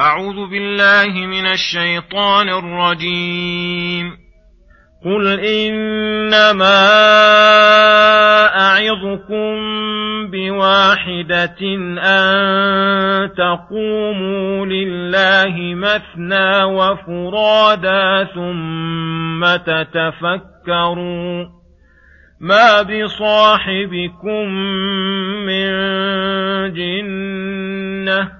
أعوذ بالله من الشيطان الرجيم. قل إنما أعظكم بواحدة أن تقوموا لله مثنى وفرادا ثم تتفكروا ما بصاحبكم من جنة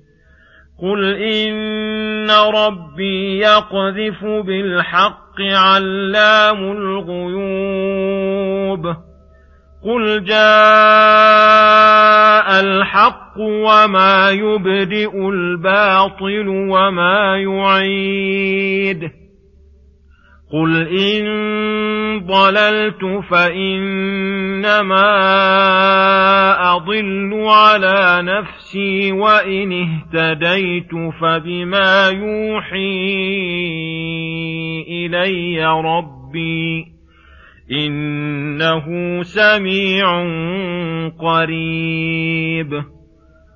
قل إن ربي يقذف بالحق علام الغيوب قل جاء الحق وما يبدئ الباطل وما يعيد قل إن ضللت فإنما أضل على نفسي وإن اهتديت فبما يوحي إلي ربي إنه سميع قريب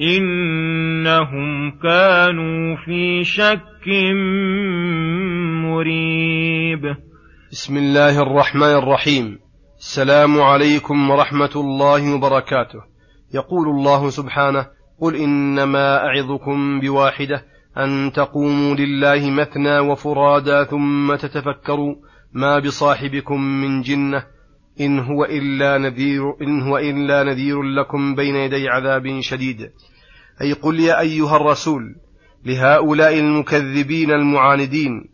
انهم كانوا في شك مريب. بسم الله الرحمن الرحيم. السلام عليكم ورحمة الله وبركاته. يقول الله سبحانه قل انما اعظكم بواحده ان تقوموا لله مثنى وفرادا ثم تتفكروا ما بصاحبكم من جنه إن هو إلا نذير إن هو إلا نذير لكم بين يدي عذاب شديد. أي قل يا أيها الرسول لهؤلاء المكذبين المعاندين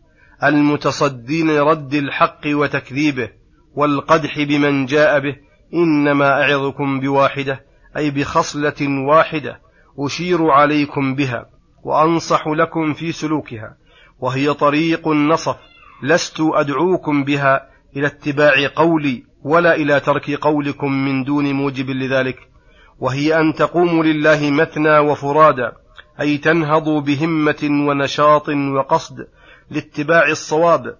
المتصدين لرد الحق وتكذيبه والقدح بمن جاء به إنما أعظكم بواحدة أي بخصلة واحدة أشير عليكم بها وأنصح لكم في سلوكها وهي طريق النصف لست أدعوكم بها إلى اتباع قولي. ولا إلى ترك قولكم من دون موجب لذلك. وهي أن تقوموا لله مثنى وفرادا أي تنهضوا بهمة ونشاط وقصد لاتباع الصواب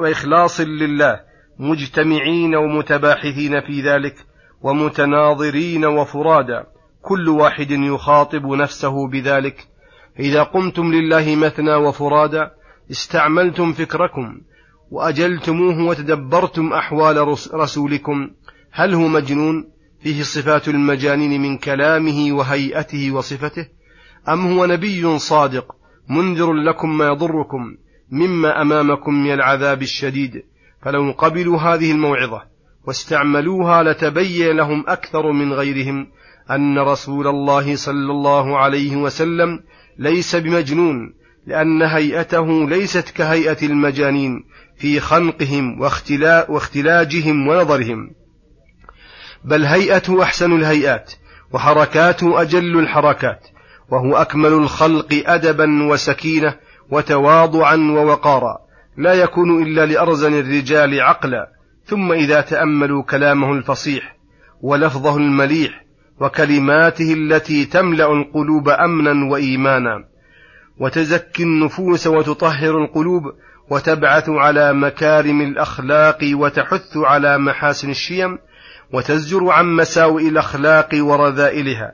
وإخلاص لله مجتمعين ومتباحثين في ذلك ومتناظرين وفرادا كل واحد يخاطب نفسه بذلك. إذا قمتم لله مثنى وفرادا استعملتم فكركم وأجلتموه وتدبرتم أحوال رسولكم. هل هو مجنون فيه صفات المجانين من كلامه وهيئته وصفته؟ أم هو نبي صادق منذر لكم ما يضركم مما أمامكم من العذاب الشديد؟ فلو قبلوا هذه الموعظة واستعملوها لتبين لهم أكثر من غيرهم أن رسول الله صلى الله عليه وسلم ليس بمجنون لأن هيئته ليست كهيئة المجانين في خنقهم واختلاجهم ونظرهم. بل هيئته أحسن الهيئات وحركاته أجل الحركات وهو أكمل الخلق أدبا وسكينة وتواضعا ووقارا. لا يكون إلا لأرزن الرجال عقلا ثم إذا تأملوا كلامه الفصيح ولفظه المليح وكلماته التي تملأ القلوب أمنا وإيمانا. وتزكي النفوس وتطهر القلوب وتبعث على مكارم الأخلاق وتحث على محاسن الشيم وتزجر عن مساوئ الأخلاق ورذائلها.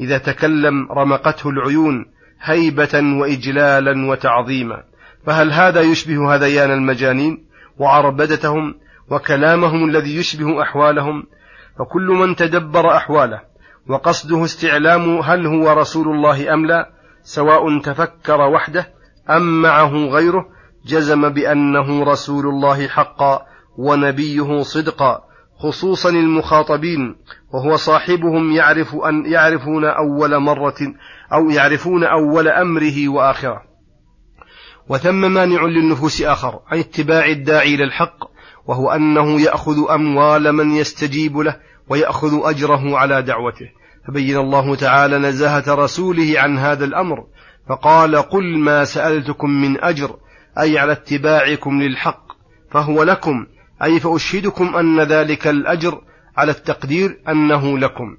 إذا تكلم رمقته العيون هيبة وإجلالا وتعظيما. فهل هذا يشبه هذيان المجانين وعربدتهم وكلامهم الذي يشبه أحوالهم؟ فكل من تدبر أحواله وقصده استعلام هل هو رسول الله أم لا سواء تفكر وحده أم معه غيره جزم بأنه رسول الله حقا ونبيه صدقا خصوصا المخاطبين وهو صاحبهم يعرف أن يعرفون أول مرة أو يعرفون أول أمره وآخره. وثم مانع للنفوس آخر عن اتباع الداعي إلى الحق وهو أنه يأخذ أموال من يستجيب له ويأخذ أجره على دعوته. فبين الله تعالى نزاهة رسوله عن هذا الأمر فقال قل ما سألتكم من أجر أي على اتباعكم للحق فهو لكم. أي فأشهدكم أن ذلك الأجر على التقدير أنه لكم.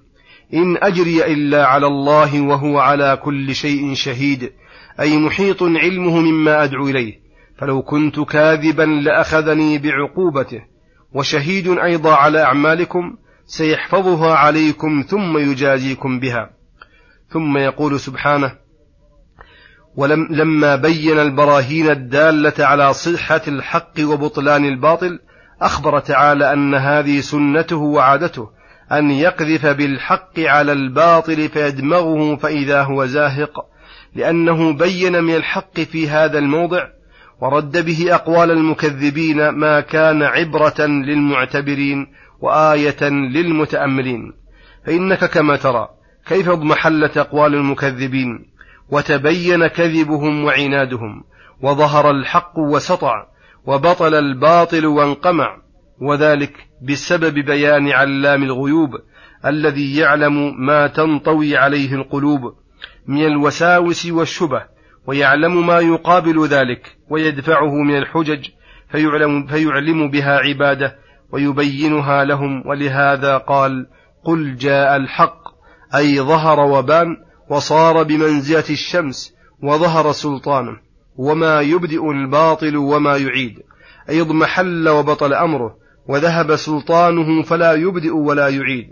إن أجري إلا على الله وهو على كل شيء شهيد. أي محيط علمه مما أدعو إليه. فلو كنت كاذبا لأخذني بعقوبته. وشهيد أيضا على أعمالكم سيحفظها عليكم ثم يجازيكم بها. ثم يقول سبحانه ولما بين البراهين الدالة على صحة الحق وبطلان الباطل أخبر تعالى أن هذه سنته وعادته أن يقذف بالحق على الباطل فيدمغه فإذا هو زاهق لأنه بين من الحق في هذا الموضع ورد به أقوال المكذبين ما كان عبرة للمعتبرين وآية للمتأملين. فإنك كما ترى كيف اضمحلت أقوال المكذبين؟ وتبين كذبهم وعنادهم وظهر الحق وسطع وبطل الباطل وانقمع وذلك بسبب بيان علام الغيوب الذي يعلم ما تنطوي عليه القلوب من الوساوس والشبه ويعلم ما يقابل ذلك ويدفعه من الحجج فيعلم, فيعلم بها عباده ويبينها لهم ولهذا قال قل جاء الحق أي ظهر وبان وصار بمنزلة الشمس وظهر سلطانه وما يبدئ الباطل وما يعيد. أي اضمحل وبطل أمره وذهب سلطانه فلا يبدئ ولا يعيد.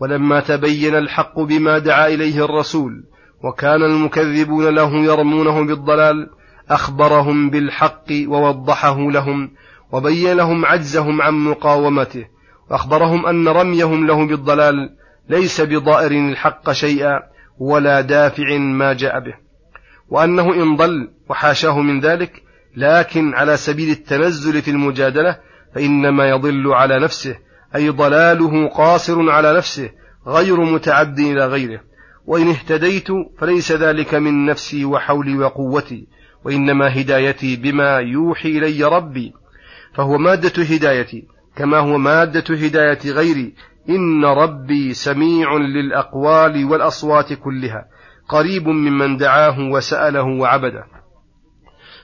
ولما تبين الحق بما دعا إليه الرسول وكان المكذبون له يرمونه بالضلال أخبرهم بالحق ووضحه لهم وبين لهم عجزهم عن مقاومته. وأخبرهم أن رميهم له بالضلال ليس بضائر الحق شيئا. ولا دافع ما جاء به. وأنه إن ضل وحاشاه من ذلك لكن على سبيل التنزل في المجادلة فإنما يضل على نفسه أي ضلاله قاصر على نفسه غير متعد إلى غيره. وإن اهتديت فليس ذلك من نفسي وحولي وقوتي وإنما هدايتي بما يوحي إلي ربي. فهو مادة هدايتي كما هو مادة هداية غيري إن ربي سميع للأقوال والأصوات كلها قريب ممن دعاه وسأله وعبده.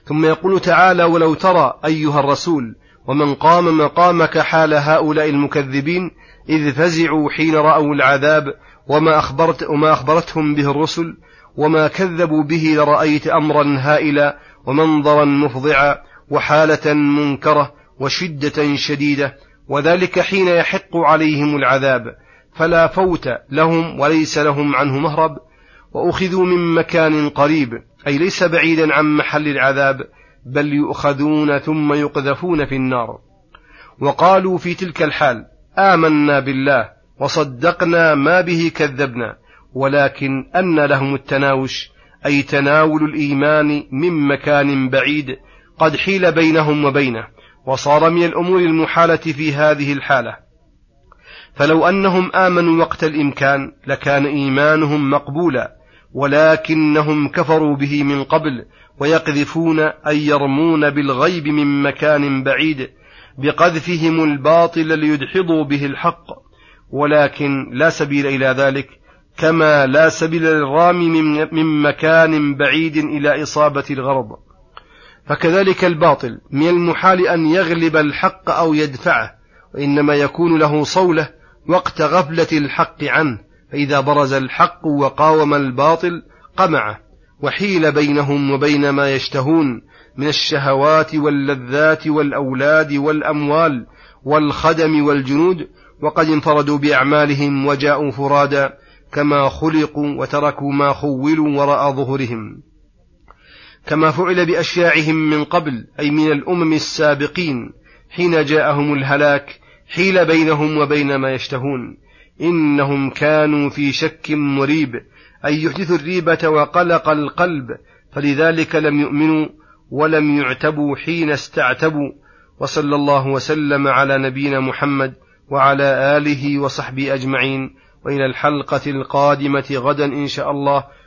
ثم يقول تعالى ولو ترى أيها الرسول ومن قام مقامك حال هؤلاء المكذبين إذ فزعوا حين رأوا العذاب وما, أخبرت وما أخبرتهم به الرسل وما كذبوا به لرأيت أمرا هائلا ومنظرا مفضعا وحالة منكرة وشدة شديدة وذلك حين يحق عليهم العذاب فلا فوت لهم وليس لهم عنه مهرب وأخذوا من مكان قريب أي ليس بعيدا عن محل العذاب بل يؤخذون ثم يقذفون في النار. وقالوا في تلك الحال آمنا بالله وصدقنا ما به كذبنا ولكن أن لهم التناوش أي تناول الإيمان من مكان بعيد قد حيل بينهم وبينه. وصار من الأمور المحالة في هذه الحالة. فلو أنهم آمنوا وقت الإمكان لكان إيمانهم مقبولا ولكنهم كفروا به من قبل ويقذفون أي يرمون بالغيب من مكان بعيد بقذفهم الباطل ليدحضوا به الحق. ولكن لا سبيل إلى ذلك كما لا سبيل للرامي من مكان بعيد إلى إصابة الغرض. فكذلك الباطل. من المحال أن يغلب الحق أو يدفعه وإنما يكون له صولة وقت غفلة الحق عنه فإذا برز الحق وقاوم الباطل قمعه وحيل بينهم وبين ما يشتهون من الشهوات واللذات والأولاد والأموال والخدم والجنود وقد انفردوا بأعمالهم وجاءوا فرادا كما خلقوا وتركوا ما خولوا وراء ظهورهم. كما فعل بأشياعهم من قبل أي من الأمم السابقين حين جاءهم الهلاك حيل بينهم وبين ما يشتهون. إنهم كانوا في شك مريب أي يحدث الريبة وقلق القلب فلذلك لم يؤمنوا ولم يعتبوا حين استعتبوا. وصلى الله وسلم على نبينا محمد وعلى آله وصحبه أجمعين. وإلى الحلقة القادمة غدا إن شاء الله.